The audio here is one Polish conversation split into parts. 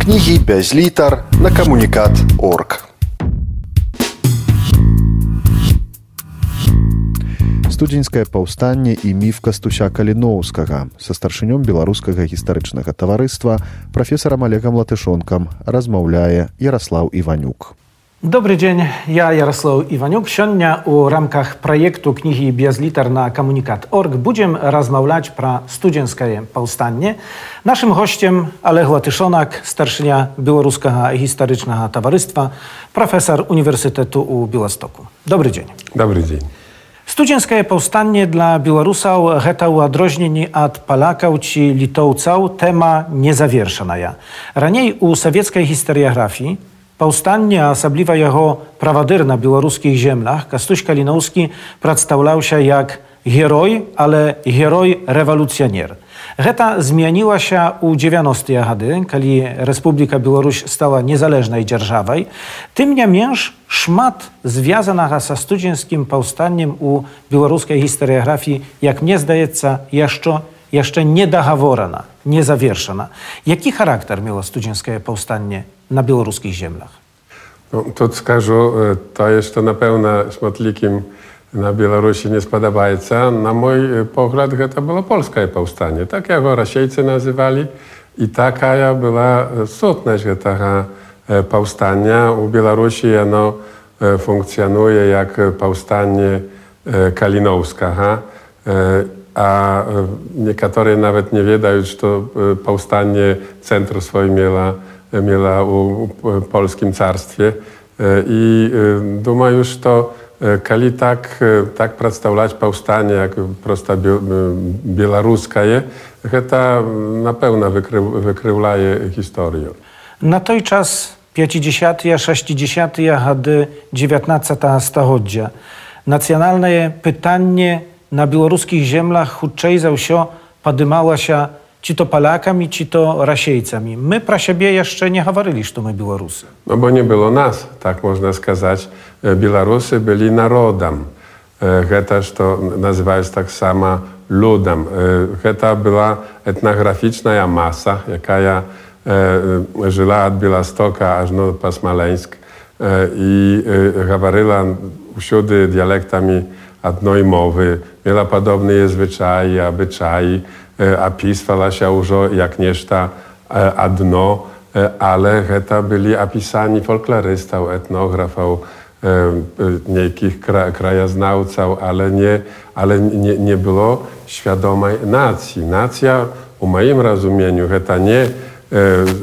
Кнігі без літар на камунікат орг. студзеньскае паўстанне і міф кастуся каліноўскага са старшынём беларускага гістарычнага таварыства прафесарам олегам латышонкам размаўляе ярослаў іванюк Dobry dzień, ja Jarosław Iwaniuk. Сегодня u рамках projektu kniги без литер на коммуникат.org будем размовлять про студенческое повстание. Нашим гостем Олег Латышонак, старшыня Белорусского исторического товариства, профессор университету у Белостоку. Добрый день. Добрый день. Студзенскае паўстанне для беларусаў гэта ў адрозненні ад палакаў ці літоўцаў тэма незавершаная. Раней у савецкай гістарыяграфіі паўстанне, асабліва яго правадыр на беларускіх землях, Кастусь Каліноўскі прадстаўляўся як герой, але герой рэвалюцыянер. Гэта змянілася ў 90-тыя гады, калі Рэспубліка Беларусь стала незалежнай дзяржавай. Тым не менш шмат звязанага са студзенскім паўстаннем у беларускай гістарыяграфіі, як мне здаецца, яшчэ яшчэ не дагаворана, не завершана. Які характар мела студзенскае паўстанне на беларускіх землях? No, тут скажу, to jeszcze na pełna szmatlikim na Białorusi nie spodobajca. Na mój pogląd to było polskie powstanie. Tak jak go Rasiejcy nazywali i taka była sutność tego powstania. U Białorusi ono funkcjonuje jak powstanie kalinowska. Ha? A niektórzy nawet nie wiedzą, że to powstanie centrum swoje miała, miała u polskim carstwie. I duma już to Калі так, так прадстаўляць паўстанне як проста беларускае, гэта напэўна выкрыўляе гісторыю. На той час 50 60 гады 19 стагоддзя нацыянальнае пытанне на беларускіх землях хутчэй за ўсё падымалася чи то поляками, чи то расейцами. Ми про себе ще не говорили, що ми білоруси. No bo nie było nas, tak można сказать. Białorusy byli narodem. Гэта, что называется так само людом. Гэта была этнографичная масса, якая жила от Białostoka aż no po Smoleńsk i говорила всюди dialektami одной mowy, miała podobne zwyczaje, obyczaje, E, a PiS falasia użo jak nieszta e, a e, ale heta byli apisani folklarystą, etnografą, niekich kra, krajoznawcą, ale, nie, ale nie, nie było świadomej nacji. Nacja, u moim rozumieniu, heta nie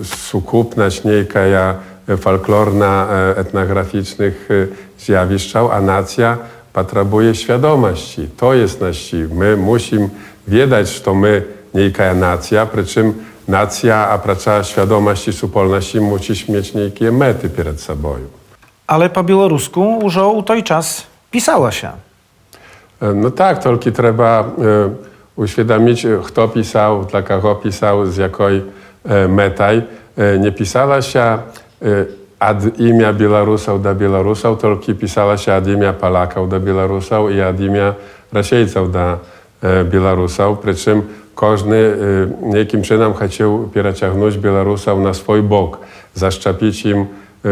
sukupna śniejka ja folklorna etnograficznych zjawiszczał, a nacja potrzebuje świadomości. To jest nasi. My musimy wiedzieć, że my niejka nacja, przy czym nacja, a praca świadomości, supolności musi mieć niejakie mety przed sobą. Ale po białorusku już u tej czas pisała się. No tak, tylko trzeba e, uświadomić, kto pisał, dla kogo pisał, z jakiej e, metaj. E, nie pisała się e, od imię Białorusów do Białorusów, tylko pisała się od imię Polaków do Białorusów i od imię Rasiejców do Białorusów. Przy czym każdy jakim czynem chciał przeciągnąć Białorusów na swój bok, zaszczepić im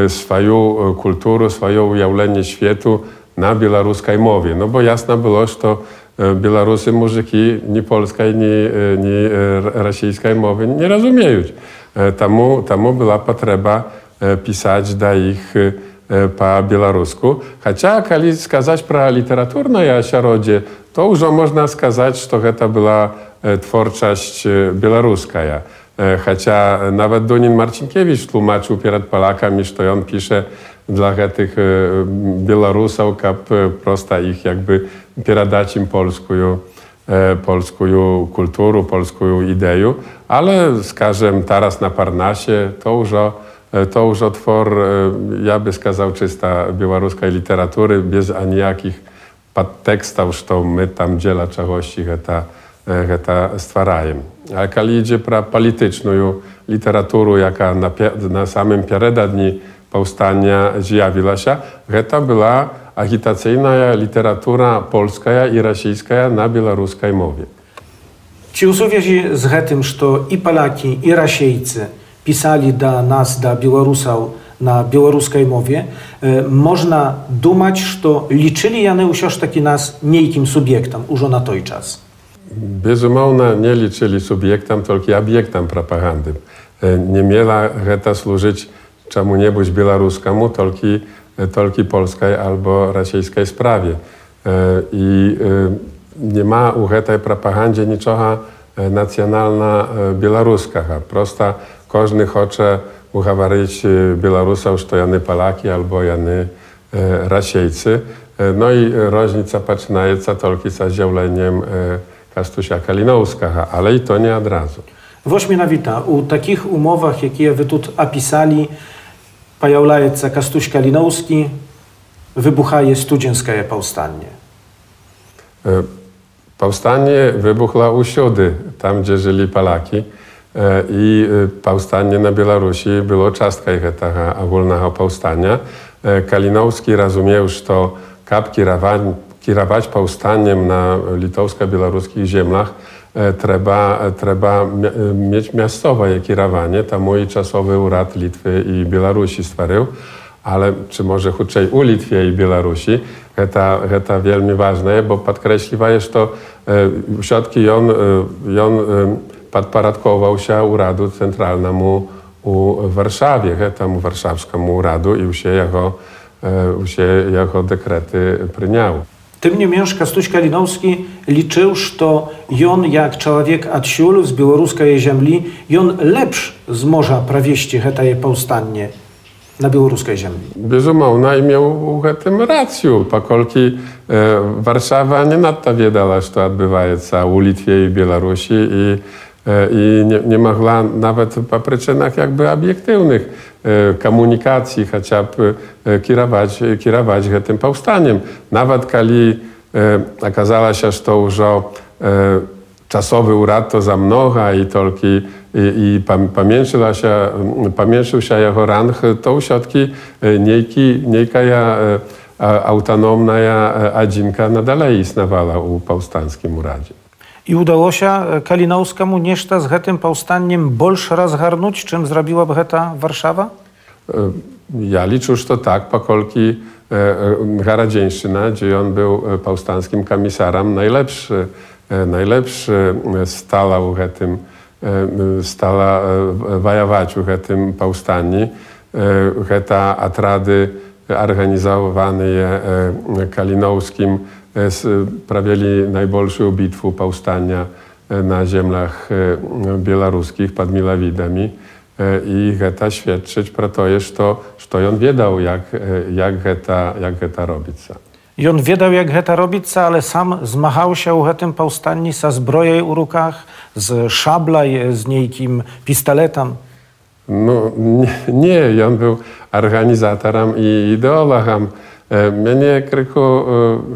swoją kulturę, swoje ujawlenie światu na białoruskiej mowie. No bo jasno było, że to Białorusy, muzyki ni polskiej, ni, ni rosyjskiej mowy nie rozumieją. Temu, temu była potrzeba pisać do ich białorusku. Chociaż, kiedy skazać pro literaturne ośrodie, to już można skazać, że to była twórczość białoruska. Chociaż nawet Dunin Marcinkiewicz tłumaczył przed Polakami, że on pisze dla tych Białorusów, aby prosta ich jakby przekazać im polską, polską kulturę, polską ideę, ale skażem teraz na Parnasie to już to już twór, ja by skazał, czysta białoruskiej literatury, bez anijakich podtekstów, że my tam dziela czegoś, to гэта ствараем. А калі ідзе пра палітычную літаратуру, якая на, на самым пярэдадні паўстання з'явілася, гэта была агітацыйная літаратура польская і расійская на беларускай мове. Ці ў сувязі з гэтым, што і палякі і расейцы pisali dla nas, dla Białorusów na białoruskiej mowie, e, można dumać, że liczyli jany usiąż taki nas niejkim subiektem, już na той czas. Безумоўна, не лічылі суб'ектам толькі аб'ектам прапаганды. Не мела гэта служыць чаму-небудзь беларускаму, толькі, толькі польскай альбо расійскай справе. І нема ў гэтай прапагандзе нічога нацыянальна беларускага. Проста кожны хоча угаварыць беларусаў, што яны палакі альбо яны расейцы. No i różnica zaczynaється тільки з з'явленням Kastusia Kalinowska, ale i to nie od razu. Wośmienawita, u takich umowach, jakie wy tu opisali, pojawiaється Kastuś Kalinowski, wybuchaje studzienskie powstanie. Powstanie wybuchło usiody, tam gdzie żyli Polaki. I powstanie na Białorusi było czastka tego ogólnego powstania. Kalinowski rozumiał, że kap kierować powstaniem na litowsko-białoruskich ziemiach trzeba, trzeba mieć miastowe kierowanie. Tam mój czasowy urad Litwy i Białorusi stworzył, ale czy może chuczej u Litwie i Białorusi, to, to wielmi ważne, bo podkreśliwa jest to, środki on, on podporządkował się uradu centralnemu u Warszawie, temu warszawskiemu uradu i się jego, się jego dekrety przyjął. Tym niemniej Kastuś Kalinowski liczył, że on jak człowiek odsiul z białoruskiej ziemi, on lepszy zmoża prawieści hetaje powstanie na białoruskiej ziemi. Безумовно, i miał w tym rację, pokolki e, Warszawa nie nadto wiedziała, co odbywa się u Litwie i Białorusi i, e, i nie, nie mogła nawet po przyczynach jakby obiektywnych e, komunikacji chociażby e, kierować, kierować tym powstaniem. Nawet kiedy e, okazało się, że to już e, czasowy urad to za mnoga i tylko i, i się, pamięczył się jego rang, to usiadki niejki, niejka autonomna adzinka nadal istniała u powstańskim uradzie i udało się Kalinowskiemu nieszta z tym powstaniem bolsz rozgarnąć, czym zrobiła Bheta Warszawa? E, ja liczę, że to tak. Pakolki e, e, Garadzieńszczyna, gdzie on był powstanskim komisaram, najlepszy, najlepszy stalał tym stala wajawaciu tym powstani. Heta atrady organizowane je Kalinowskim sprawiali najbolszą bitwę powstania na ziemiach białoruskich pod Milawidami i heta świadczyć pro to to, że on wiedział, jak, jak, heta, jak heta robić. I on wiedział, jak heta robić, ale sam zmachał się u tym powstani sa zbrojej u rukach, z szablaj, z niejkim pistoletem. No nie, nie, on był organizatorem i ideologiem. Mnie kryku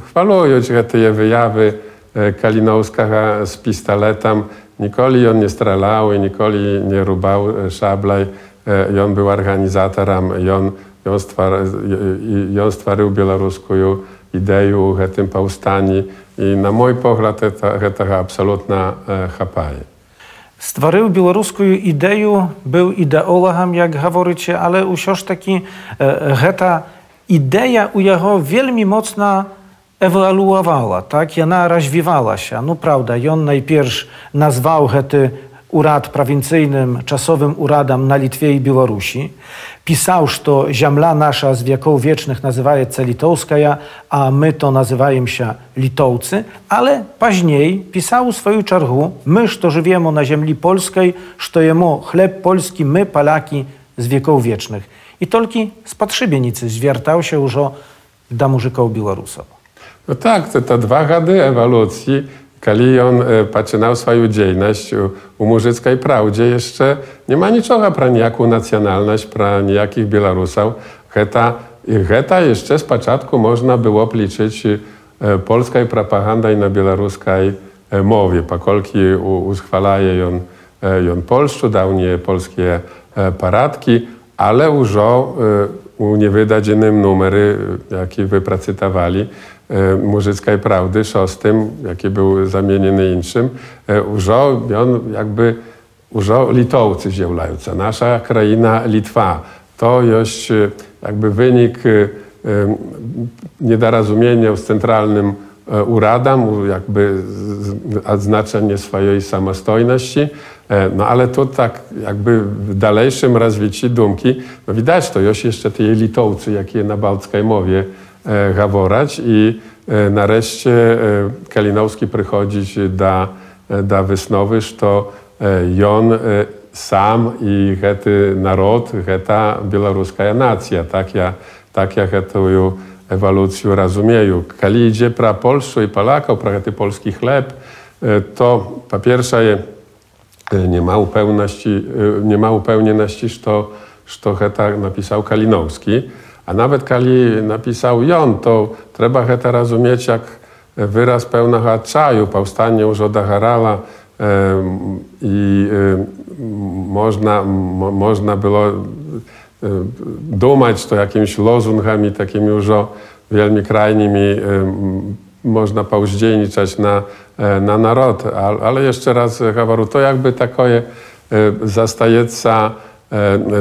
chwalują te wyjawy Kalinowskiego z pistoletem. Nikoli on nie strzelał i nikoli nie rubał szablaj. I on był organizatorem i on, on, stwar, i on stworzył białoruską ideju tym powstani i na mój pogląd to, to absolutna chapaje. Stworzył białoruską ideę, był ideologiem, jak mówicie, ale usiąż taki e, ta idea u jego wielmi mocno ewoluowała, tak? I ona rozwijała się. No prawda, i on najpierw nazwał ten urad prowincyjnym, czasowym uradem na Litwie i Białorusi. Pisał, że ziemla nasza z wieków wiecznych nazywa się litowska, a my to nazywamy się Litowcy, ale później pisał swoją czergu, my, że żyjemy na ziemi polskiej, że jemu chleb polski, my, Polaki z wieków wiecznych. I tylko z patrzybienicy zwiertał się już do muzyków Białorusów. No tak, to, to dwa gady ewolucji kiedy on zaczynał swoją działalność u murzyckiej prawdzie, jeszcze nie ma niczego pra nijaką nacjonalność, pra nijakich Białorusów. Heta, heta jeszcze z początku można było pliczyć polskiej propagandai na białoruskiej mowie. Pakolki uschwalaje on, on polszczu, dawnie polskie paradki, ale użo y, nie wydać innym numery, y, jakie wypracytowali y, muzyckiej prawdy, szóstym, jaki był zamieniony innym, użo, on jakby użo Litowcy zielające, nasza kraina Litwa. To jest jakby wynik niedorozumienia z centralnym uradem, jakby odznaczenie swojej samostojności. No ale tu tak jakby w dalszym rozwiciu dumki, no widać to już jeszcze te litowcy, jakie na baltskiej mowie gaworać i nareszcie Kalinowski przychodzić do, do wysnowy, że on sam i hety naród, heta białoruska nacja. Tak ja, tak ja hetую ewolucję rozumieju. Kiedy idzie pra Polszu i Polaków, pra polski chleb, to po pierwsze nie ma upewności, nie ma upewnieności, że to, że to heta napisał Kalinowski. A nawet kiedy napisał Jon, to trzeba heta rozumieć jak wyraz pełnego czaju. Powstanie już od Harala i można, można było Y, dumać to jakimiś lozungami takimi już wielmi krajnimi y, można pauździelniczać na, e, na narod. Ale jeszcze raz, e, Hawaru, to jakby takie e, zastajeca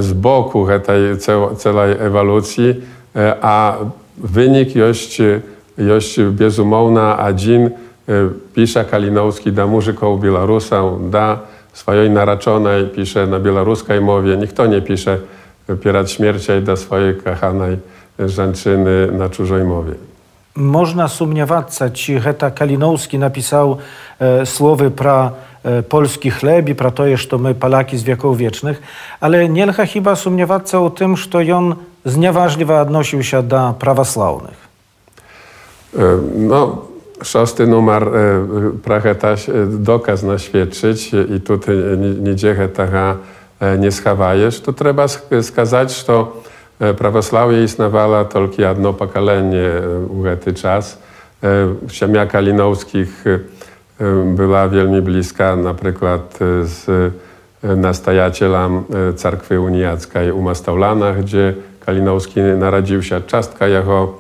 z boku tej celej ewolucji, a wynik jest, jest bezumowna, a dzień pisze Kalinowski da muzyką białorusa, da swojej naraczonej, pisze na białoruskiej mowie, nikt nie pisze pierat śmierci da swojej kochanej żeńczyny na czużej mowie. Można sumniować, czy Heta Kalinowski napisał e, słowy pra e, polski chleb i pra to, że my Polaki z wieków wiecznych, ale nie lcha chyba sumniować o tym, że on znieważliwie odnosił się do prawosławnych. E, no, szósty numer e, pracheta dokaz naświadczyć i tutaj niedziechę taka nie schawajesz, to trzeba skazać, że prawosławie istniewała tylko jedno pokolenie w ten czas. Ziemia Kalinowskich była wielmi bliska na przykład z nastajacielem Cerkwy Uniackiej u Mastaulanach, gdzie Kalinowski narodził się. Czastka jego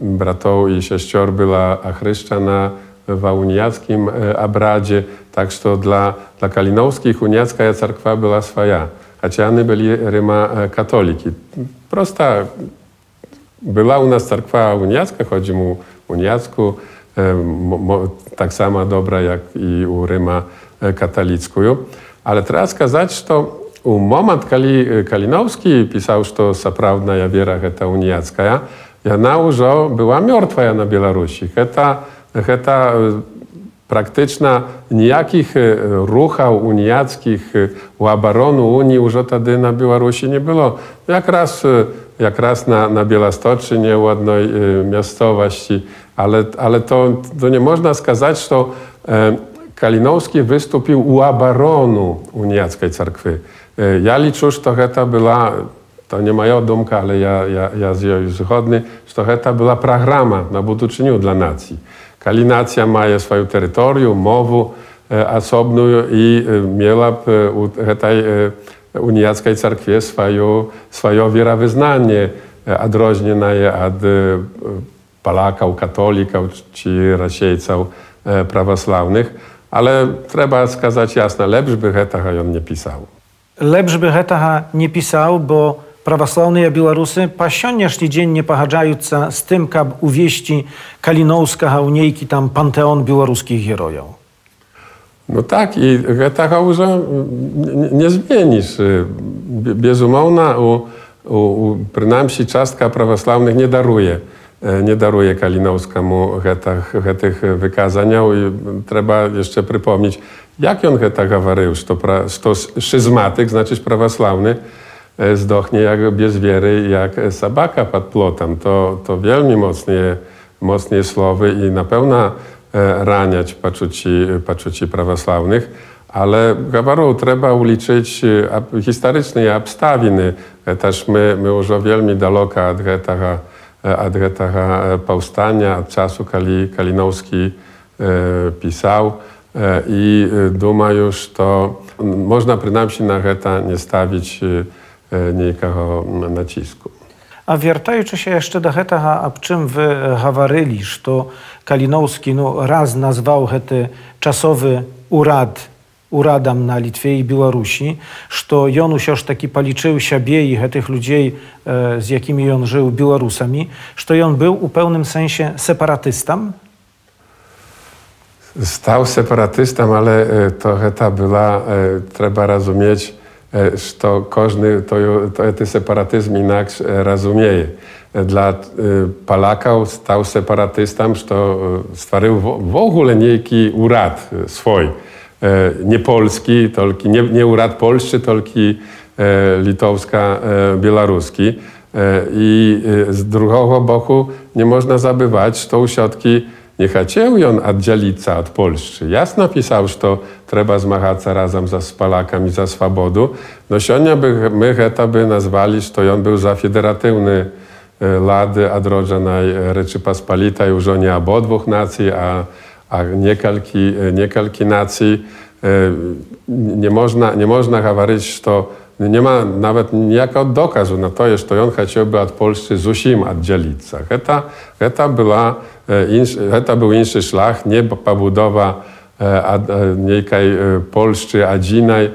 bratów i siostor była chryszczana Wauniackim e, abradzie. Tak što dla, dla Kalinowskich uniacka cerkwa była swoja, a ciany byli Ryma e, katoliki. Prosta była u nas cerkwa uniacka, chodzi mu uniacku, e, tak sama dobra jak i u Ryma katolickuju. Ale teraz kazać, że u moment, Kalinowski pisał, że saprawna ja wiera, to uniacka, ja, ja naużo była martwa ja na Białorusi. Heta Heta e, praktyczna nijakich e, ruchał uniackich e, u abaronu Unii już wtedy na Białorusi nie było. Jak raz, jak raz na, na Bielastoczynie, u jednej miastowości, ale, ale to, to nie można skazać, że Kalinowski wystąpił u abaronu uniackiej cerkwy. Ja liczę, że heta była to nie moja domka, ale ja, ja, ja z jej zgodny, że to heta była programa na buduczyniu dla nacji. Kali nacja ma swoje terytorium, mowę e, osobną i e, miałaby u tej e, uniackiej cerkwie swoje, swoje wierowyznanie odróżnione od Polaków, katolików czy Rasiejców prawosławnych. Ale trzeba skazać jasno, lepszy by hetaha nie pisał. Lepszy by hetaha nie pisał, bo Prawosławne Białorusy po sionieszny dzień nie pochadzają z tym, jak uwieści Kalinowska, a tam panteon białoruskich herojów. No tak i tego już mm, nie, nie zmienisz. Y, Bezumowna u, u, u przynajmniej czastka prawosławnych nie daruje e, nie daruje Kalinowskiemu tych wykazania i trzeba jeszcze przypomnieć, jak on tak gawarył, to, pra, to szyzmatyk, znaczy prawosławny, zdochnie jak bez wiery, jak sabaka pod plotem. To, to wielmi mocnie, mocnie słowy i na pewno raniać paczuci, paczuci prawosławnych, ale gawaru trzeba uliczyć historyczne obstawiny. Też my, my już wielmi daleko od tego, od tego powstania, od czasu, kiedy Kalinowski pisał i duma już to można przynajmniej na to nie stawić niejkiego nacisku. A wiertaючи się jeszcze do tego, a czym wy hawaryli, że Kalinowski no, raz nazwał hety czasowy urad урадам на Літве і Беларусі, што ён усё ж такі палічыў сябе і гэтых людзей, з якімі ён жыў беларусамі, што ён быў у пэўным сэнсе сепаратыстам. Stał separatystą, ale to гэта была, trzeba rozumieć, że każdy to, to, to separatyzm inaczej rozumie. Dla Polaków stał separatystą, że stworzył w ogóle niejaki urad swój nie polski, nie, nie urad polski, tylko litowska, białoruski. I z drugiego boku nie można zabywać, że to usiadki nie chcieli on oddzielić od Polski. Jasno pisał, że to trzeba zmagać razem ze Polakami za swobodę. No siądnia by, my to by nazwali, że on był za federatywny e, lady odrodzonej e, Rzeczypospolitej, już nie obodwóch nacji, a, a niekalki, e, niekalki nacji. Nie można, nie można mówić, że nie ma nawet niejako dokazu na to, że on chciałby od Polski z usim oddzielić. Eta, była, e, był inny szlach, nie pobudowa e, e, niejkaj Polszczy adzinaj,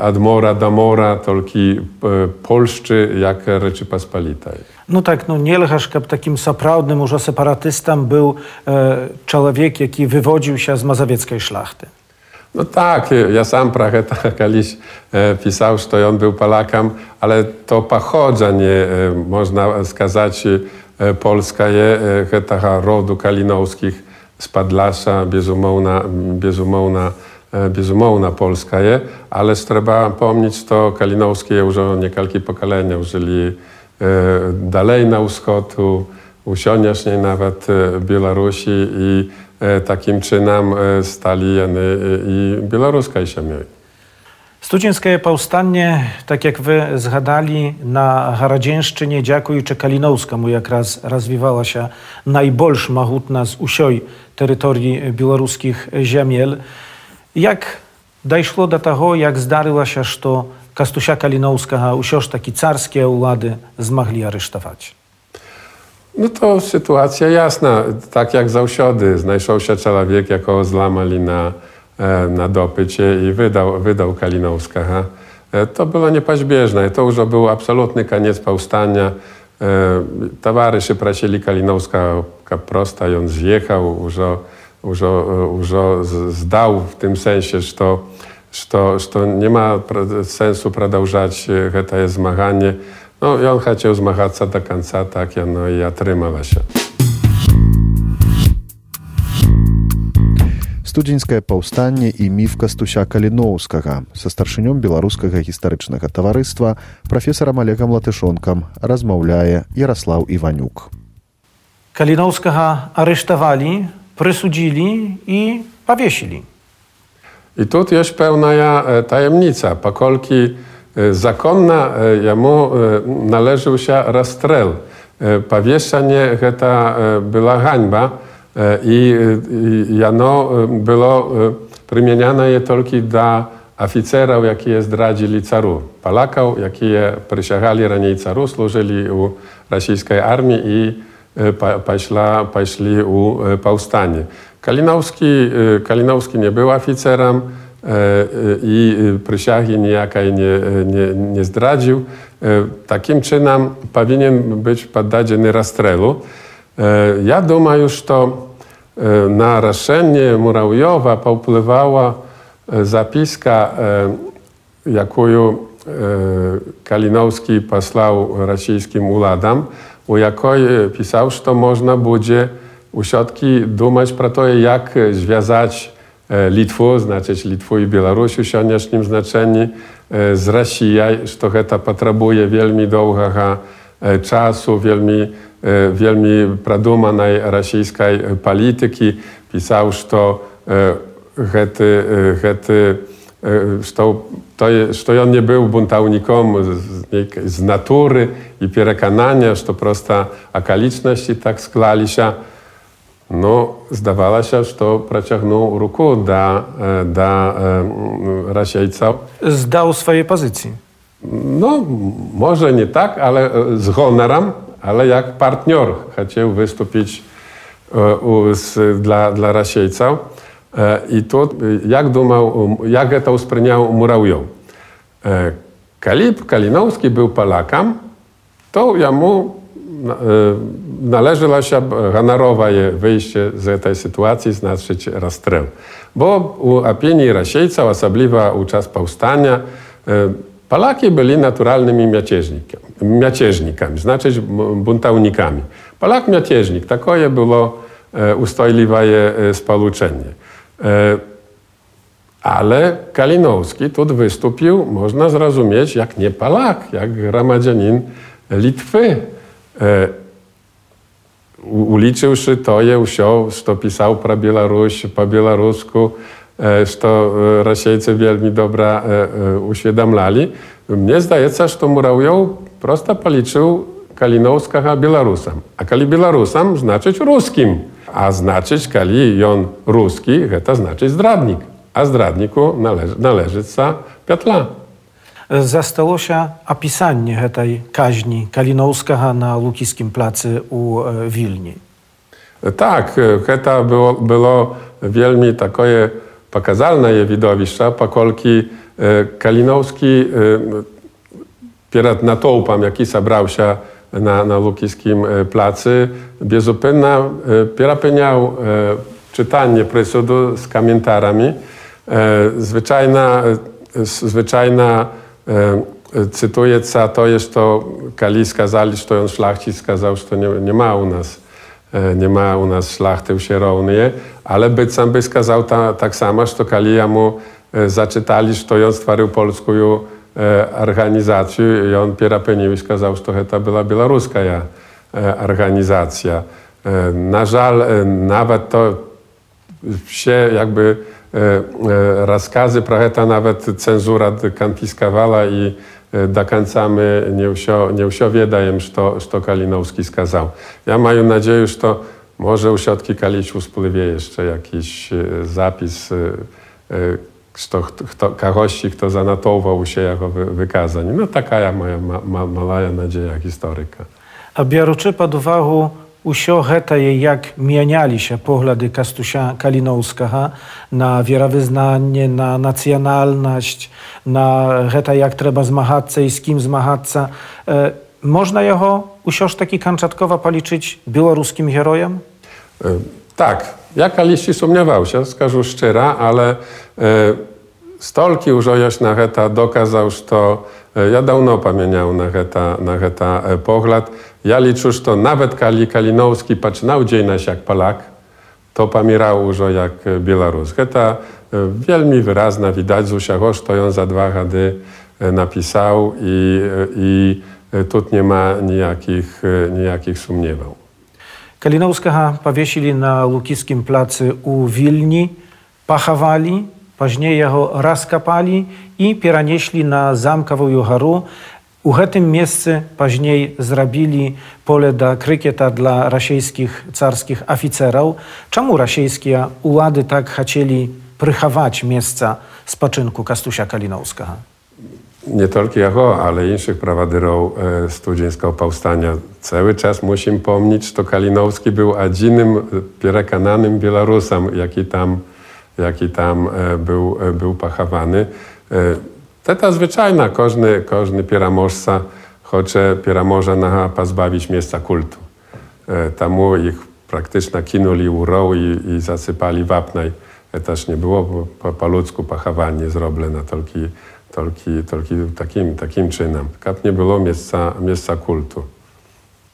od mora do mora, Polszczy jak Rzeczypospolitej. No tak, no Nielchaszkap takim saprawdnym już separatystą był e, człowiek, jaki wywodził się z mazowieckiej szlachty. No tak, ja sam trochę kiedyś e, pisał, że on był Polakiem, ale to pochodzenie, e, można skazać, e, Polska jest tego rodu kalinowskich z Padlasza, bezumowna, bezumowna, bezumowna Polska jest, ale trzeba pomnieć, to kalinowskie już kilka pokolenia żyli dalej na wschodu, usiądziesznie nawet e, Białorusi i e, takim czynem e, stali jeny i białoruskiej ziemi. Studzińskie powstanie, tak jak wy zgadali, na Haradzięszczynie, Dziaku i Czekalinowskamu jak raz rozwijała się najbolsz mahutna z usioj terytorii białoruskich ziemiel. Jak dojszło do tego, jak zdarzyło się, że Kastusia Kalinowska usiąż taki carskie ulady zmagli aresztować? No to sytuacja jasna. Tak jak zausiody, znajшов się człowiek, jako złamali na, na dopycie i wydał, wydał Kalinowska. To było niepaźbieżne. To już był absolutny koniec powstania. Towarzysze prosili Kalinowska prosta i on zjechał, już, już, już zdał w tym sensie, że to что, что нема сэнсу прадаўжаць гэтае змаганне. Ну, ён хацеў змагацца до конца, так яно і атрымалася. студзеньскае паўстанне і міф кастуся каліноўскага са старшынём беларускага гістарычнага таварыства прафесарам алегам латышонкам размаўляе ярослаў іванюк каліноўскага арыштавалі прысудзілі і павесілі i tu jest pełna tajemnica. Pakolki zakonna jemu należył się rastrel. Powieszanie to była hańba i jano było przymieniane je tylko do oficerów, jakie zdradzili caru. Polaków, jakie przysięgali raniej caru, służyli u rosyjskiej armii i poszli u powstanie. Kalinowski, Kalinowski nie był oficerem y, i przysięgi nijakiej nie, nie, nie zdradził. Y, takim czynem powinien być poddany rastrelu. Ja думаю, że na raszenie Murajowa popływała zapiska, jaką Kalinowski posłał rosyjskim uladam, u jakiej pisał, że można będzie usiadki думać про to, jak związać Litwę, znaczyć Litwę i Białoruś w dzisiejszym znaczeniu z Rosją, że to potrzebuje wielmi długiego czasu, wielmi, wielmi produmanej rosyjskiej polityki. Pisał, że hety, hety, że, to, że on nie był buntownikiem z, z natury i przekonania, że to prosta okoliczności tak sklali się. No, zdawała się, że to przeciągnął ruku do, do Rasiejca. Zdał swojej pozycji. No, może nie tak, ale z honorem, ale jak partner chciał wystąpić z, dla, dla Rasiejca. I tu, jak думał, jak to uspрийняв Муравйов. Kalib Kalinowski był Polakiem, to jemu należała się honorowe wyjście z tej sytuacji, znaczyć rastrel. Bo u opinii Rasiejca, osobliwa u czas powstania, Polaki byli naturalnymi miacieżnikami, znaczy buntownikami. Polak miacieżnik, takie było ustojliwe społeczenie. Ale Kalinowski tu wystąpił, można zrozumieć, jak nie Polak, jak gramadzianin Litwy. E, uliczyłszy to, je usiął, co pisał pra Białoruś, po białorusku, e, co e, Rosjejcy wielmi dobra uświadamlali. Mnie zdaje się, że Murajow prosto policzył Kalinowskiego Białorusam. A kali Białorusam znaczyć ruskim, a znaczyć kali on ruski, to znaczy zdradnik. A zdradniku należy, należy piatla zastało się opisanie tej kaźni Kalinowskiego na Lukiskim placu u e, Wilni. Tak, e, to było, było wielmi takie pokazalne widowiska, pokolki e, Kalinowski pierad natłupam, jaki zabrał się na, na Lukiskim placy, bezupynna pierapeniał czytanie presudu z komentarami. Zwyczajna, zwyczajna cytuję, co to jest to, Kali skazali, że on szlachcic skazał, że nie, nie ma u nas, nie ma u nas szlachty usierownie, ale być sam by skazał ta, tak samo, że Kali mu zaczytali, że on stworzył polską organizację i on pierapenił i skazał, że to była białoruska organizacja. Na żal, nawet to się jakby E, e, rozkazy, trochę nawet cenzura konfiskowała i e, do końca my nie, wsio, nie usiowiedajem, co, co Kalinowski skazał. Ja mam nadzieję, że to może u siotki Kaliciu spływie jeszcze jakiś zapis, kto, kto, kto zanatował się jako wy, wykazań. No taka ja moja ma, ma, mała nadzieja historyka. A biorący pod uwagę Усё гэтае як мяняліся погляды кастуся каліноўскага на веравызнанне на нацыянальнасць на гэта як трэба змагацца і з кім змагацца э, можна яго ўсё ж такі канчаткова палічыць беларускім героем e, tak ja kaliści sumniował się skażu szczera ale e, stolki użojoś na heta dokazał to e, ja dawno pamiętał na heta, na heta e, pogląd ja liczę, że nawet Kali Kalinowski patrzał dziejność jak Polak, to pamierał już jak Białorus. To e, wielmi wyrazna widać z usiago, że on za dwa rady e, napisał i, e, i tu nie ma nijakich, nijakich sumniewał. Kalinowskiego powiesili na Lukiskim placu u Wilni, pachawali, Później jego rozkopali i przeranieśli na zamkową garu. U tym miejscu później zrobili pole do krykieta dla rosyjskich carskich oficerów. Czemu rosyjskie ułady tak chcieli prychawać miejsca spoczynku Kastusia Kalinowskiego? Nie tylko jeho, ale innych prowaderów studzieńskiego powstania. Cały czas musimy pomnieć, że Kalinowski był jedynym e, pierekananym Białorusem, jaki tam jaki tam e, był, e, był pachawany. To ta zwyczajna, każdy, każdy pieramożca chce pieramoża na pozbawić miejsca kultu. E, Tamu ich praktycznie kinuli urą i, i zasypali wapnaj. To też nie było, bo po, po ludzku pachowanie zrobione tolki, tolki, tolki takim, takim czynem. Kap nie było miejsca, miejsca kultu.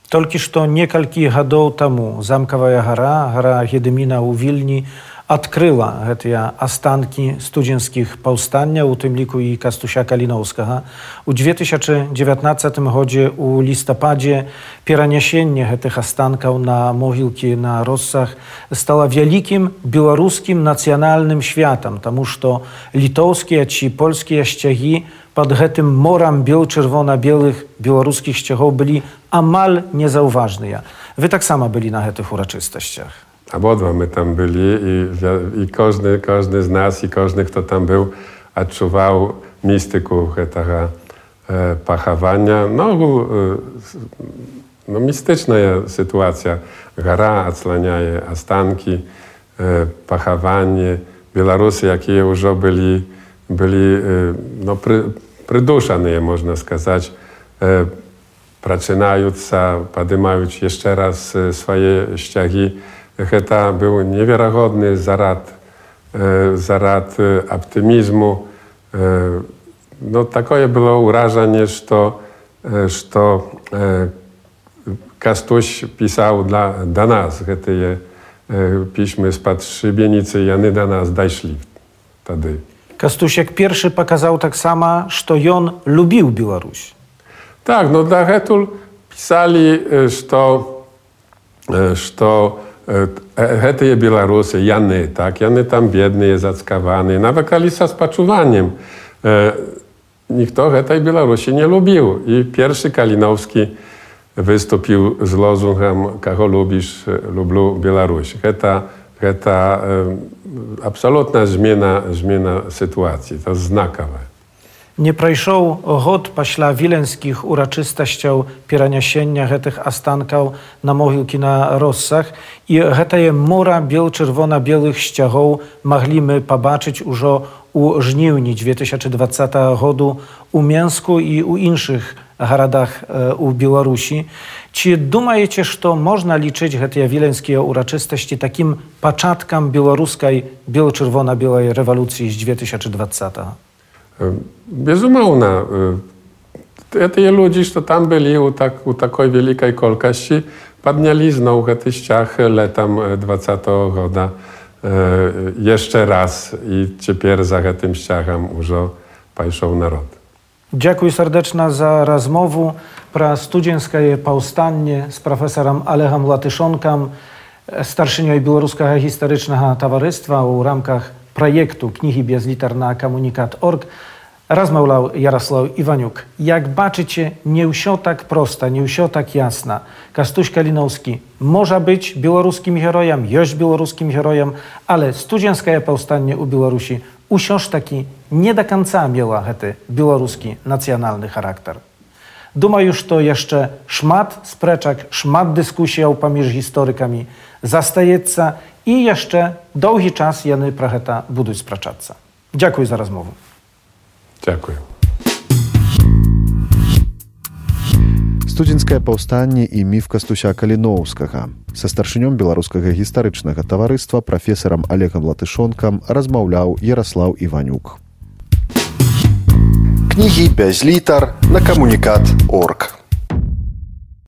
Толькі што некалькі гадоў таму замкавая гара, гара Гедыміна ў Вільні адкрыла гэтыя астанкі студзенскіх паўстанняў у тым ліку і кастуся каліноўскага у 2019 годзе у лістападзе перанясенне гэтых астанкаў на могілкі на россах стала вялікім беларускім нацыянальным святам таму што літоўскія ці польскія сцягі под гэтым морам бел чырвона-белых беларускіх сцягоў былі амаль незаўважныя вы таксама былі на гэтых урачыстасцях Obodwa my tam byli i, i każdy, każdy z nas i każdy, kto tam był, odczuwał mistyku tego e, pachowania. No, e, no, mistyczna sytuacja. Gara odsłaniaje ostanki, e, pachowanie, Белорусы, якія ўжо былі, былі no, пры, прыдушаныя, можна сказаць, прачынаюцца, падымаюць яшчэ раз свае сцягі. Гэта быў неверагодны зарад, зарад аптымізму. No, такое было ўражанне, што, што Кастусь пісаў для, да нас гэтыя пісьмы з-пад шыбеніцы яны да нас дайшлі тады. Кастусек першы паказаў таксама, што ён любіў Беларусь. Так, no дагэтуль пісалі, што, што E, e, Hety je Białorusy, Jany, tak? Jany tam biedny jest zackawany. Nawet Alisa z paczuwaniem. E, nikt tej Białorusi nie lubił. I pierwszy Kalinowski wystąpił z lozungiem kogo lubisz, lublu Białoruś. Heta, heta e, absolutna zmiana, zmiana sytuacji, to znakowe. Nie прайшоў год пасля віленскіх урачыстасцяў перанясення гэтых астанкаў на могілкі на россах і гэтае мора бел-чырвона-белых сцягоў маглі мы пабачыць ужо у жніўні 2020 году у Менску і ў іншых гарадах у Беларусі. Ці думаеце, што можна лічыць гэтыя віленскія ўрачыстасці такім пачаткам беларускай бел-чырвона-белай рэвалюцыі з 2020? Безумоўна, гэтыя людзі, што там былі ў, так, у такой вялікай колькасці, паднялі зноў гэты сцяг летам 20 -го года jeszcze raz i цяпер за гэтым сцягам ужо пайшоў народ. Дзякуй сардэчна за размову пра студзенскае паўстанне з прафесарам Алегам Латышонкам, старшынёй беларускага гістарычнага таварыства ў рамках праекту кнігі без літар на камунікат.орг размаўляў Ярослаў Іванюк. Як бачыце, не ўсё так проста, не ўсё так ясна. Кастуś Каліноўскі можа быць беларускім героем, ёсць беларускім героем, але студзенскае паўстанне ў Беларусі ўсё ж такі не да канца мела гэты беларускі нацыянальны характар. Думаю, што яшчэ шмат спрэчак, шмат дыскусіяў паміж гісторыкамі застаецца і яшчэ доўгі час яны пра гэта будуць спрачацца. Дзякуй за размову. Дзякую. студзенскае паўстанне і міф кастуся каліноўскага са старшынём беларускага гістарычнага таварыства прафесарам олегам латышонкам размаўляў ярослаў іванюк кнігі без літар на камунікат орг